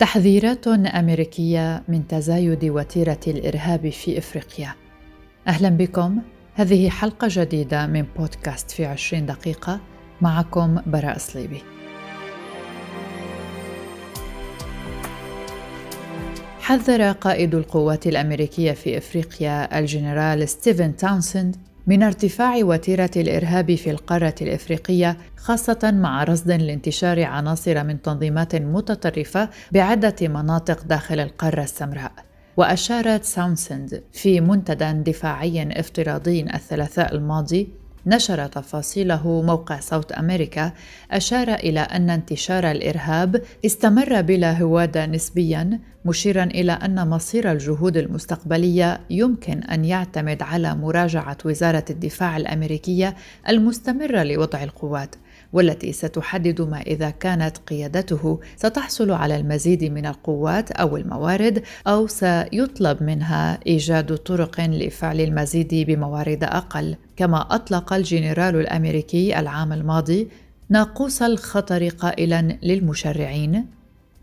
تحذيرات أمريكية من تزايد وتيرة الإرهاب في إفريقيا. أهلا بكم. هذه حلقة جديدة من بودكاست في عشرين دقيقة. معكم براء صليبي. حذر قائد القوات الأمريكية في إفريقيا الجنرال ستيفن تاونسند من ارتفاع وتيرة الإرهاب في القارة الإفريقية خاصة مع رصد لانتشار عناصر من تنظيمات متطرفة بعدة مناطق داخل القارة السمراء. وأشار تاونسند في منتدى دفاعي افتراضي الثلاثاء الماضي نشر تفاصيله موقع صوت أمريكا أشار إلى أن انتشار الإرهاب استمر بلا هواده نسبيا مشيرا إلى أن مصير الجهود المستقبلية يمكن أن يعتمد على مراجعة وزارة الدفاع الأمريكية المستمرة لوضع القوات. والتي ستحدد ما إذا كانت قيادته ستحصل على المزيد من القوات أو الموارد أو سيطلب منها إيجاد طرق لفعل المزيد بموارد أقل. كما أطلق الجنرال الأمريكي العام الماضي ناقوس الخطر قائلا للمشرعين.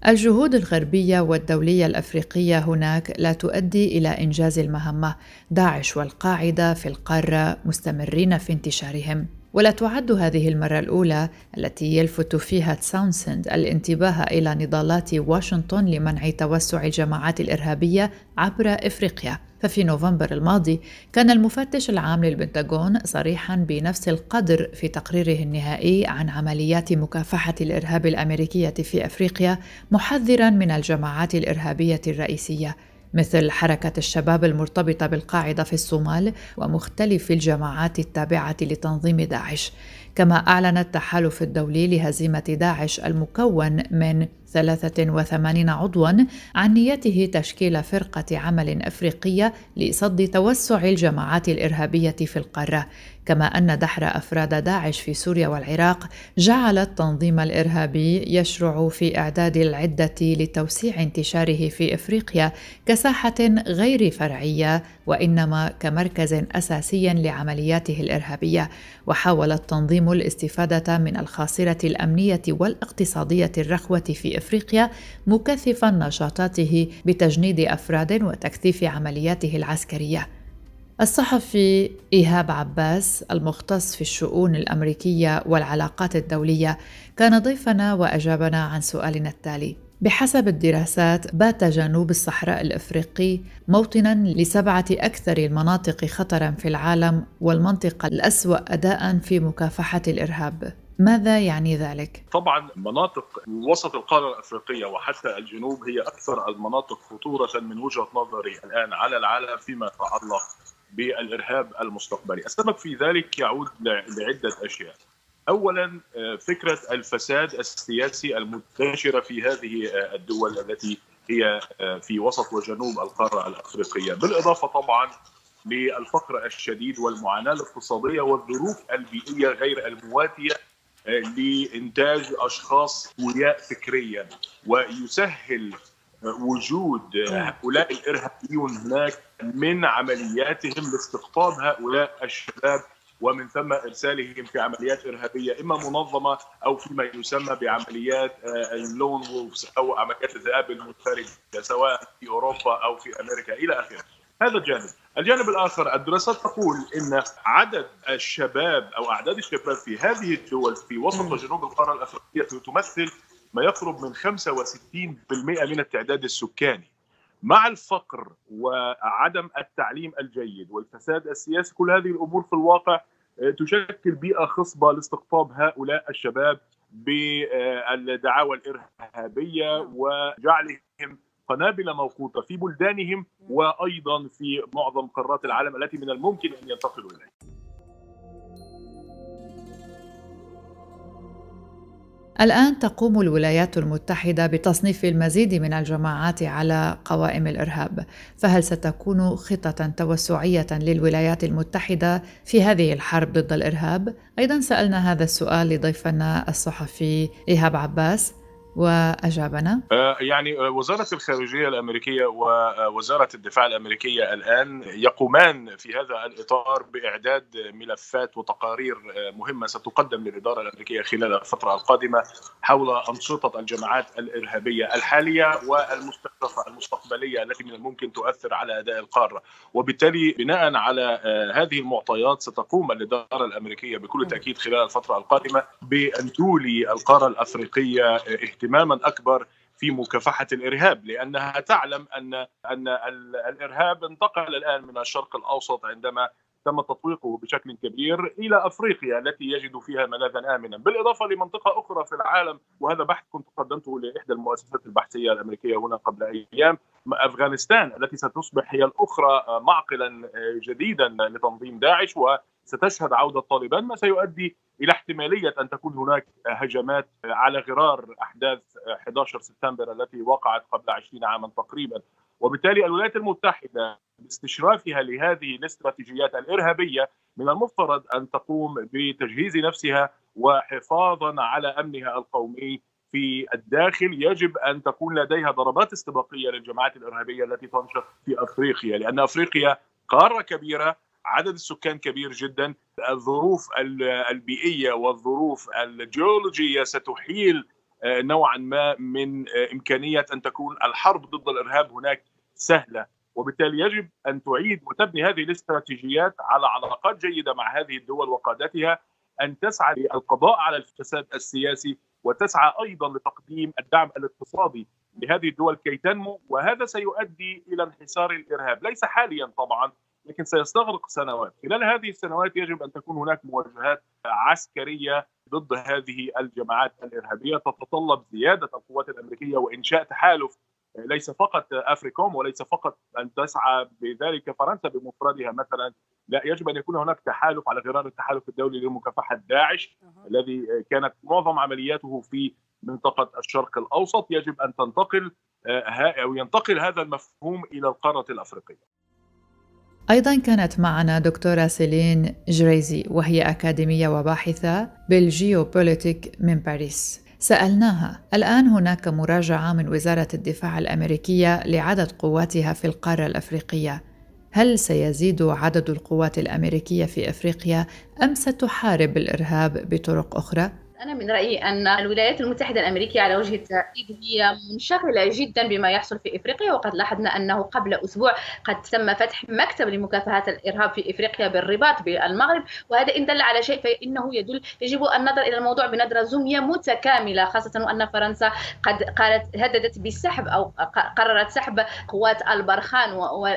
الجهود الغربية والدولية الأفريقية هناك لا تؤدي إلى إنجاز المهمة. داعش والقاعدة في القارة مستمرين في انتشارهم. ولا تعد هذه المرة الأولى التي يلفت فيها تساونسند الانتباه إلى نضالات واشنطن لمنع توسع الجماعات الإرهابية عبر إفريقيا. ففي نوفمبر الماضي كان المفتش العام للبنتاغون صريحا بنفس القدر في تقريره النهائي عن عمليات مكافحة الإرهاب الأمريكية في أفريقيا محذرا من الجماعات الإرهابية الرئيسية. مثل حركة الشباب المرتبطة بالقاعدة في الصومال ومختلف الجماعات التابعة لتنظيم داعش كما أعلن التحالف الدولي لهزيمة داعش المكون من 83 عضوا عن نيته تشكيل فرقة عمل أفريقية لصد توسع الجماعات الإرهابية في القارة. كما أن دحر أفراد داعش في سوريا والعراق جعل التنظيم الإرهابي يشرع في إعداد العدة لتوسيع انتشاره في إفريقيا كساحة غير فرعية وإنما كمركز أساسي لعملياته الإرهابية وحاول التنظيم الاستفادة من الخاصرة الأمنية والاقتصادية الرخوة في إفريقيا مكثفا نشاطاته بتجنيد أفراد وتكثيف عملياته العسكرية. الصحفي إيهاب عباس المختص في الشؤون الأمريكية والعلاقات الدولية كان ضيفنا وأجابنا عن سؤالنا التالي. بحسب الدراسات بات جنوب الصحراء الإفريقي موطنا لسبعة أكثر المناطق خطرا في العالم والمنطقة الأسوأ اداء في مكافحة الإرهاب ماذا يعني ذلك؟ طبعا مناطق وسط القارة الإفريقية وحتى الجنوب هي أكثر المناطق خطورة من وجهة نظري الآن على العالم فيما يتعلق بالإرهاب المستقبلي، السبب في ذلك يعود لعدة أشياء. اولا آه، فكرة الفساد السياسي المنتشرة في هذه آه، الدول التي هي آه، في وسط وجنوب القارة الأفريقية، بالإضافة طبعا للفقر الشديد والمعاناة الاقتصادية والظروف البيئية غير المواتية لإنتاج أشخاص سوياء فكريا. ويسهل وجود هؤلاء الإرهابيون هناك من عملياتهم لاستقطاب هؤلاء الشباب ومن ثم إرسالهم في عمليات إرهابية إما منظمة أو فيما يسمى بعمليات اللون وولفز أو عمليات الذئاب المنفرده سواء في أوروبا أو في أمريكا إلى آخره. هذا جانب، الجانب الآخر الدراسات تقول إن عدد الشباب أو أعداد الشباب في هذه الدول في وسط وجنوب القارة الأفريقية تمثل ما يقرب من 65% من التعداد السكاني. مع الفقر وعدم التعليم الجيد والفساد السياسي كل هذه الأمور في الواقع آه، تشكل بيئة خصبة لاستقطاب هؤلاء الشباب بالدعاوى الإرهابية وجعلهم قنابل موقوتة في بلدانهم وأيضا في معظم قارات العالم التي من الممكن أن ينتقلوا إليها. الآن تقوم الولايات المتحدة بتصنيف المزيد من الجماعات على قوائم الإرهاب، فهل ستكون خطة توسعية للولايات المتحدة في هذه الحرب ضد الإرهاب؟ أيضا سألنا هذا السؤال لضيفنا الصحفي إيهاب عباس وأجابنا. آه، يعني آه، وزارة الخارجية الأمريكية ووزارة الدفاع الأمريكية الآن يقومان في هذا الإطار بإعداد ملفات وتقارير آه، مهمة ستقدم للإدارة الأمريكية خلال الفترة القادمة حول أنشطة الجماعات الإرهابية الحالية والمستهدفة المستقبلية التي من الممكن تؤثر على أداء القارة. وبالتالي بناء على هذه المعطيات ستقوم الإدارة الأمريكية بكل تأكيد خلال الفترة القادمة بأن تولي القارة الأفريقية اهتماما أكبر في مكافحة الإرهاب لأنها تعلم ان أن الإرهاب انتقل الآن من الشرق الأوسط عندما تم تطويقه بشكل كبير إلى أفريقيا التي يجد فيها ملاذا امنا، بالإضافة لمنطقة أخرى في العالم وهذا بحث كنت قدمته لإحدى المؤسسات البحثية الأمريكية هنا قبل أيام، أفغانستان التي ستصبح هي الأخرى معقلا جديدا لتنظيم داعش وستشهد عودة طالبان ما سيؤدي إلى احتمالية أن تكون هناك هجمات على غرار أحداث 11 سبتمبر التي وقعت قبل 20 عاما تقريبا. وبالتالي الولايات المتحدة باستشرافها لهذه الاستراتيجيات الإرهابية من المفترض أن تقوم بتجهيز نفسها وحفاظا على أمنها القومي في الداخل. يجب أن تكون لديها ضربات استباقية للجماعات الإرهابية التي تنشط في أفريقيا لأن أفريقيا قارة كبيرة عدد السكان كبير جدا. الظروف البيئية والظروف الجيولوجية ستحيل آه، نوعا ما من آه، إمكانية أن تكون الحرب ضد الإرهاب هناك سهلة. وبالتالي يجب أن تعيد وتبني هذه الاستراتيجيات على علاقات جيدة مع هذه الدول وقادتها أن تسعى للقضاء على الفساد السياسي وتسعى أيضا لتقديم الدعم الاقتصادي لهذه الدول كي تنمو. وهذا سيؤدي إلى انحسار الإرهاب. ليس حاليا طبعا لكن سيستغرق سنوات. خلال هذه السنوات يجب أن تكون هناك مواجهات عسكرية ضد هذه الجماعات الإرهابية. تتطلب زيادة القوات الأمريكية وإنشاء تحالف ليس فقط أفريكوم وليس فقط أن تسعى بذلك فرنسا بمفردها مثلا. لا يجب أن يكون هناك تحالف على غرار التحالف الدولي لمكافحه داعش أه. الذي كانت معظم عملياته في منطقة الشرق الأوسط. يجب أن تنتقل أو ينتقل هذا المفهوم إلى القارة الأفريقية. أيضا كانت معنا دكتورة سيلين جريزي وهي أكاديمية وباحثة بالجيوبوليتيك من باريس سألناها الآن هناك مراجعة من وزارة الدفاع الأمريكية لعدد قواتها في القارة الأفريقية هل سيزيد عدد القوات الأمريكية في أفريقيا أم ستحارب الإرهاب بطرق أخرى؟ أنا من رأيي أن الولايات المتحدة الأمريكية على وجه التحديد هي منشغلة جدا بما يحصل في إفريقيا وقد لاحظنا أنه قبل أسبوع قد تم فتح مكتب لمكافحة الإرهاب في إفريقيا بالرباط بالمغرب وهذا إن دل على شيء فإنه يدل يجب النظر إلى الموضوع بنظرة زومية متكاملة خاصة وأن فرنسا قد قالت هددت بالسحب أو قررت سحب قوات البرخان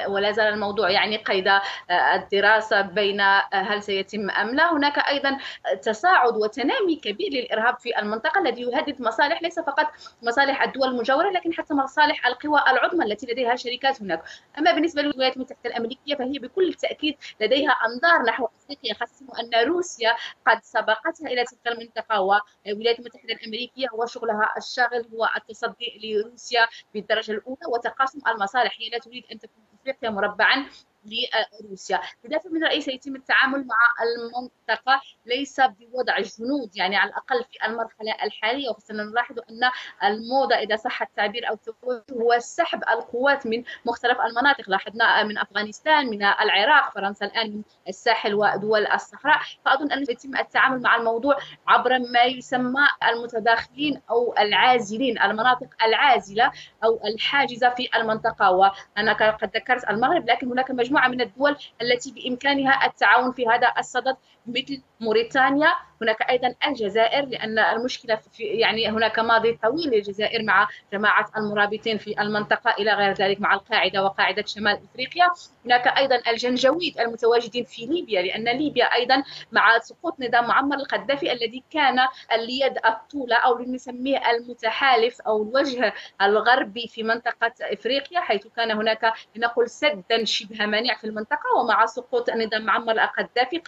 ولا زال الموضوع يعني قيد الدراسة بين هل سيتم أم لا. هناك أيضا تصاعد وتنامي كبير للإرهاب في المنطقة الذي يهدد مصالح ليس فقط مصالح الدول المجاورة لكن حتى مصالح القوى العظمى التي لديها شركات هناك. أما بالنسبة للولايات المتحدة الأمريكية فهي بكل تأكيد لديها أنظار نحو أفريقيا. خاصه أن روسيا قد سبقتها إلى تلك المنطقة والولايات المتحدة الأمريكية هو شغلها الشاغل هو التصدي لروسيا بالدرجة الأولى وتقاسم المصالح. هي لا تريد أن تكون أفريقيا مربعا لروسيا. لذلك من رأيي سيتم التعامل مع المنطقة ليس بوضع جنود يعني على الأقل في المرحلة الحالية. وخاصة نلاحظ أن الموضة إذا صح التعبير أو التوجه هو سحب القوات من مختلف المناطق. لاحظنا من أفغانستان من العراق فرنسا الآن من الساحل ودول الصحراء. فأظن أن سيتم التعامل مع الموضوع عبر ما يسمى المتداخلين أو العازلين المناطق العازلة أو الحاجزة في المنطقة. وأنا قد ذكرت المغرب لكن هناك مجموعة مجموعة من الدول التي بإمكانها التعاون في هذا الصدد. مثل موريتانيا هناك أيضا الجزائر لأن المشكلة في يعني هناك ماضي طويل للجزائر مع جماعة المرابطين في المنطقة إلى غير ذلك مع القاعدة وقاعدة شمال إفريقيا. هناك أيضا الجنجويد المتواجدين في ليبيا لأن ليبيا أيضا مع سقوط نظام معمر القذافي الذي كان اليد الطولة أو نسميه المتحالف أو الوجه الغربي في منطقة إفريقيا حيث كان هناك لنقل سدا شبه مانع في المنطقة ومع سقوط نظام معمر القذافي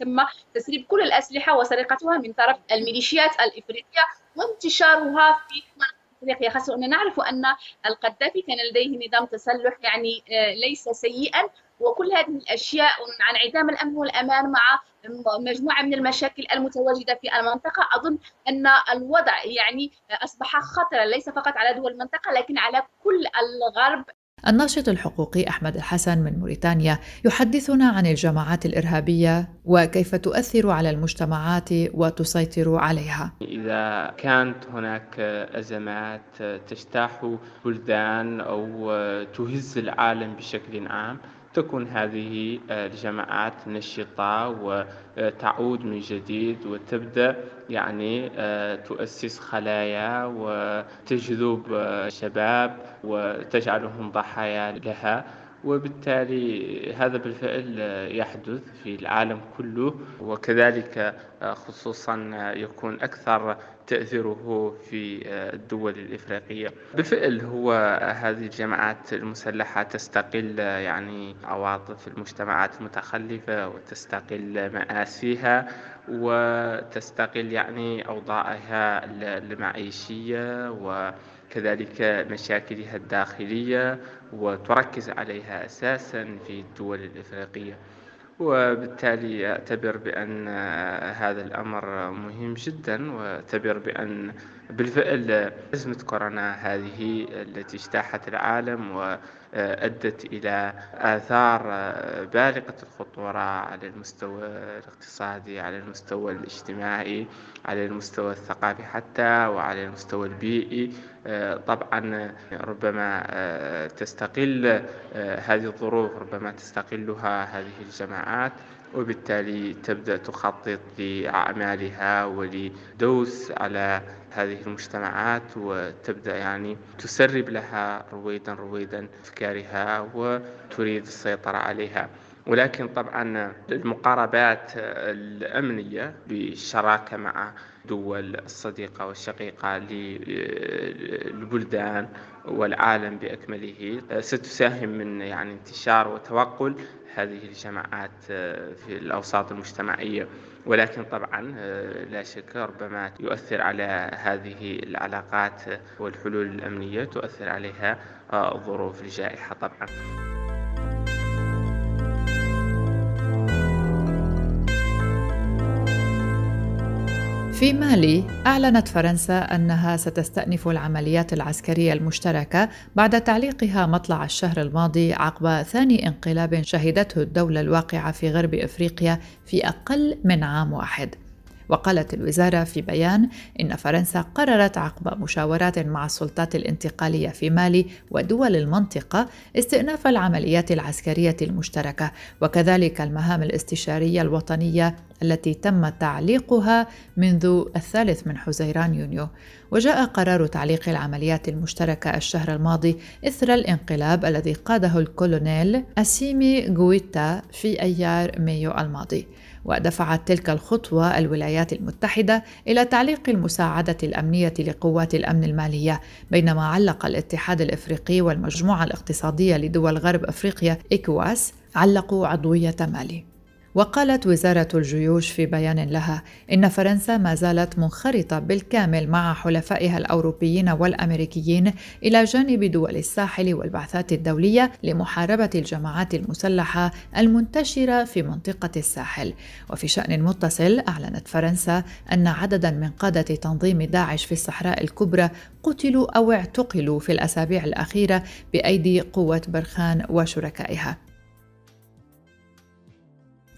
تم تسريب كل الأسلحة وسرقتها من طرف الميليشيات الإفريقية وانتشارها في افريقيا خاصة ان نعرف أن القذافي كان لديه نظام تسلح يعني آه، ليس سيئا. وكل هذه الأشياء مع انعدام الأمن والأمان مع مجموعة من المشاكل المتواجدة في المنطقة أظن أن الوضع يعني أصبح خطرا ليس فقط على دول المنطقة لكن على كل الغرب الناشط الحقوقي أحمد الحسن من موريتانيا يحدثنا عن الجماعات الإرهابية وكيف تؤثر على المجتمعات وتسيطر عليها. إذا كانت هناك أزمات تجتاح بلدان أو تهز العالم بشكل عام تكون هذه الجماعات نشطة وتعود من جديد وتبدأ يعني تؤسس خلايا وتجذب شباب وتجعلهم ضحايا لها. وبالتالي هذا بالفعل يحدث في العالم كله وكذلك خصوصا يكون أكثر تأثيره في الدول الإفريقية. بالفعل هو هذه الجماعات المسلحة تستقل يعني عواطف المجتمعات المتخلفة وتستقل مآسيها وتستقل يعني أوضاعها المعيشية وكذلك مشاكلها الداخلية وتركز عليها أساسا في الدول الإفريقية. وبالتالي أعتبر بأن هذا الأمر مهم جدا وأعتبر بأن بالفعل أزمة كورونا هذه التي اجتاحت العالم وأدت إلى آثار بالغة الخطورة على المستوى الاقتصادي على المستوى الاجتماعي على المستوى الثقافي حتى وعلى المستوى البيئي. طبعا ربما تستقل هذه الظروف ربما تستقلها هذه الجماعات وبالتالي تبدأ تخطط لأعمالها ولدوس على هذه المجتمعات وتبدأ يعني تسرب لها رويدا رويدا أفكارها وتريد السيطرة عليها. ولكن طبعا المقاربات الأمنية بالشراكة مع دول الصديقة والشقيقة للبلدان والعالم بأكمله ستساهم من يعني انتشار وتوقل هذه الجماعات في الأوساط المجتمعية. ولكن طبعا لا شك ربما يؤثر على هذه العلاقات والحلول الأمنية تؤثر عليها ظروف الجائحة طبعا. في مالي أعلنت فرنسا أنها ستستأنف العمليات العسكرية المشتركة بعد تعليقها مطلع الشهر الماضي عقب ثاني انقلاب شهدته الدولة الواقعة في غرب إفريقيا في أقل من عام واحد. وقالت الوزارة في بيان إن فرنسا قررت عقب مشاورات مع السلطات الانتقالية في مالي ودول المنطقة استئناف العمليات العسكرية المشتركة وكذلك المهام الاستشارية الوطنية التي تم تعليقها منذ الثالث من حزيران يونيو. وجاء قرار تعليق العمليات المشتركة الشهر الماضي إثر الانقلاب الذي قاده الكولونيل أسيمي غويتا في أيار مايو الماضي. ودفعت تلك الخطوة الولايات المتحدة إلى تعليق المساعدة الأمنية لقوات الأمن المالية بينما علق الاتحاد الإفريقي والمجموعة الاقتصادية لدول غرب أفريقيا إكواس علقوا عضوية مالي. وقالت وزارة الجيوش في بيان لها إن فرنسا ما زالت منخرطة بالكامل مع حلفائها الأوروبيين والأمريكيين إلى جانب دول الساحل والبعثات الدولية لمحاربة الجماعات المسلحة المنتشرة في منطقة الساحل. وفي شأن متصل أعلنت فرنسا أن عددا من قادة تنظيم داعش في الصحراء الكبرى قتلوا أو اعتقلوا في الأسابيع الأخيرة بأيدي قوة برخان وشركائها.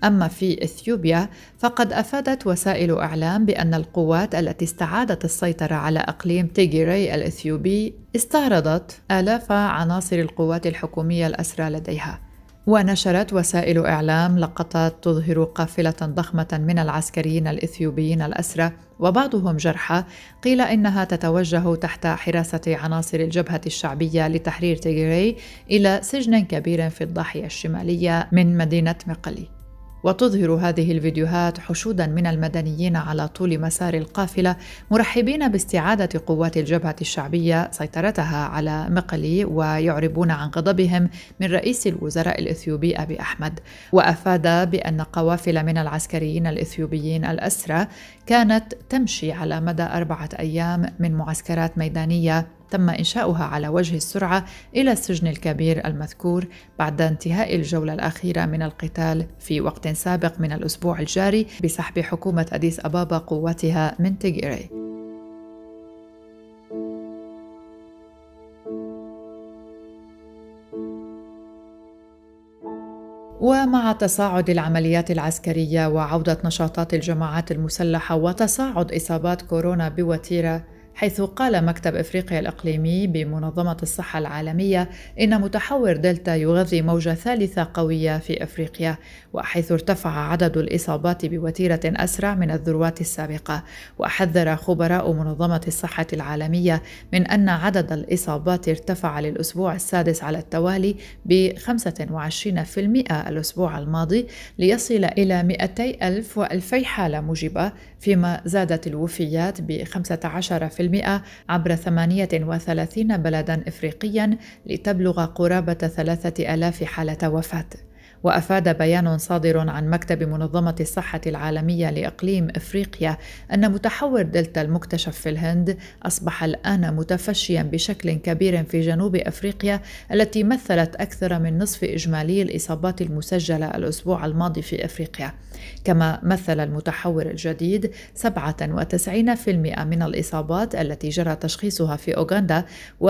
أما في إثيوبيا فقد أفادت وسائل إعلام بأن القوات التي استعادت السيطرة على أقليم تيغيري الإثيوبي استعرضت آلاف عناصر القوات الحكومية الأسرى لديها. ونشرت وسائل إعلام لقطات تظهر قافلة ضخمة من العسكريين الإثيوبيين الأسرى وبعضهم جرحى قيل إنها تتوجه تحت حراسة عناصر الجبهة الشعبية لتحرير تيغيري إلى سجن كبير في الضاحية الشمالية من مدينة مقلي. وتظهر هذه الفيديوهات حشودا من المدنيين على طول مسار القافلة مرحبين باستعادة قوات الجبهة الشعبية سيطرتها على مقلي ويعربون عن غضبهم من رئيس الوزراء الإثيوبي أبي أحمد. وأفاد بأن قوافل من العسكريين الإثيوبيين الأسرى كانت تمشي على مدى أربعة أيام من معسكرات ميدانية تم إنشاؤها على وجه السرعة إلى السجن الكبير المذكور بعد انتهاء الجولة الأخيرة من القتال في وقت سابق من الأسبوع الجاري بسحب حكومة أديس أبابا قوتها من تيغيري. ومع تصاعد العمليات العسكرية وعودة نشاطات الجماعات المسلحة وتصاعد إصابات كورونا بوتيرة حيث قال مكتب إفريقيا الإقليمي بمنظمة الصحة العالمية إن متحور دلتا يغذي موجة ثالثة قوية في إفريقيا وحيث ارتفع عدد الإصابات بوتيرة أسرع من الذروات السابقة. وحذر خبراء منظمة الصحة العالمية من أن عدد الإصابات ارتفع للأسبوع السادس على التوالي ب 25% الأسبوع الماضي ليصل إلى 200 ألف و2000 حالة موجبة فيما زادت الوفيات ب 15% عبر 38 بلدا إفريقيا لتبلغ قرابة ثلاثة آلاف حالة وفاة. وأفاد بيان صادر عن مكتب منظمة الصحة العالمية لإقليم إفريقيا أن متحور دلتا المكتشف في الهند أصبح الآن متفشيا بشكل كبير في جنوب إفريقيا التي مثلت أكثر من نصف إجمالي الإصابات المسجلة الأسبوع الماضي في إفريقيا. كما مثل المتحور الجديد 97% من الإصابات التي جرى تشخيصها في أوغندا و79%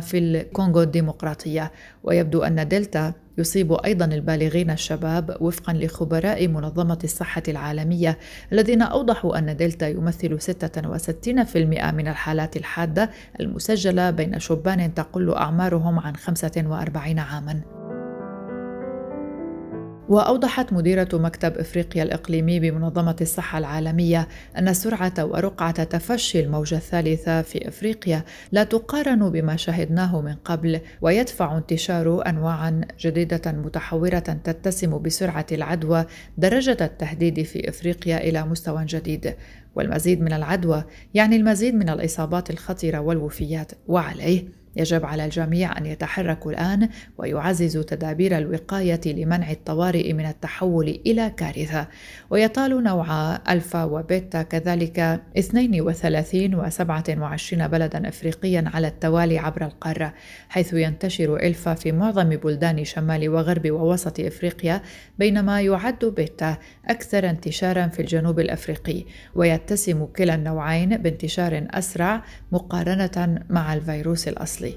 في الكونغو الديمقراطية. ويبدو أن دلتا يصيب أيضا البالغين الشباب وفقا لخبراء منظمة الصحة العالمية الذين أوضحوا أن دلتا يمثل 66% من الحالات الحادة المسجلة بين شبان تقل أعمارهم عن 45 عاما. وأوضحت مديرة مكتب إفريقيا الإقليمي بمنظمة الصحة العالمية أن سرعة ورقعة تفشي الموجة الثالثة في إفريقيا لا تقارن بما شهدناه من قبل ويدفع انتشار أنواع جديدة متحورة تتسم بسرعة العدوى درجة التهديد في إفريقيا إلى مستوى جديد. والمزيد من العدوى يعني المزيد من الإصابات الخطرة والوفيات وعليه يجب على الجميع أن يتحركوا الآن ويعززوا تدابير الوقاية لمنع الطوارئ من التحول إلى كارثة. ويطال نوع ألفا وبيتا كذلك 32 و27 بلدا افريقيا على التوالي عبر القارة حيث ينتشر ألفا في معظم بلدان شمال وغرب ووسط أفريقيا بينما يعد بيتا أكثر انتشارا في الجنوب الأفريقي. ويتسم كلا النوعين بانتشار أسرع مقارنة مع الفيروس الأصلي.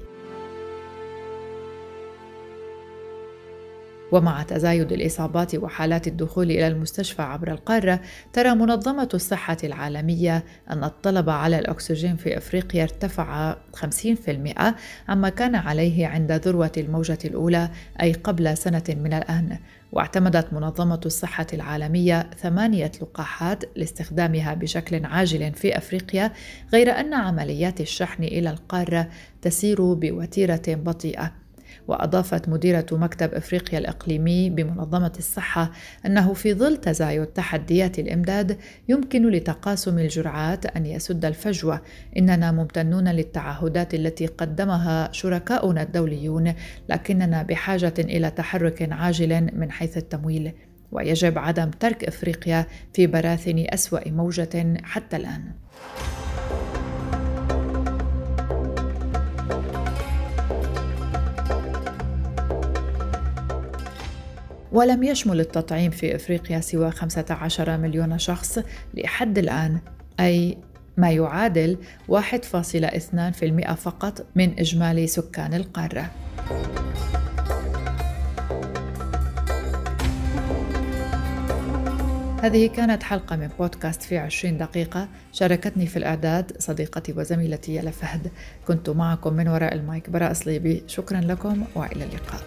ومع تزايد الإصابات وحالات الدخول إلى المستشفى عبر القارة ترى منظمة الصحة العالمية أن الطلب على الأكسجين في أفريقيا ارتفع 50% عما كان عليه عند ذروة الموجة الأولى أي قبل سنة من الآن. واعتمدت منظمة الصحة العالمية ثمانية لقاحات لاستخدامها بشكل عاجل في أفريقيا غير أن عمليات الشحن إلى القارة تسير بوتيرة بطيئة. وأضافت مديرة مكتب إفريقيا الإقليمي بمنظمة الصحة أنه في ظل تزايد تحديات الإمداد يمكن لتقاسم الجرعات أن يسد الفجوة. إننا ممتنون للتعهدات التي قدمها شركاؤنا الدوليون لكننا بحاجة إلى تحرك عاجل من حيث التمويل. ويجب عدم ترك إفريقيا في براثن أسوأ موجة حتى الآن. ولم يشمل التطعيم في إفريقيا سوى 15 مليون شخص لحد الآن أي ما يعادل 1.2% فقط من إجمالي سكان القارة. هذه كانت حلقة من بودكاست في عشرين دقيقة. شاركتني في الإعداد صديقتي وزميلتي يلا فهد. كنت معكم من وراء المايك براء صليبي. شكرا لكم وإلى اللقاء.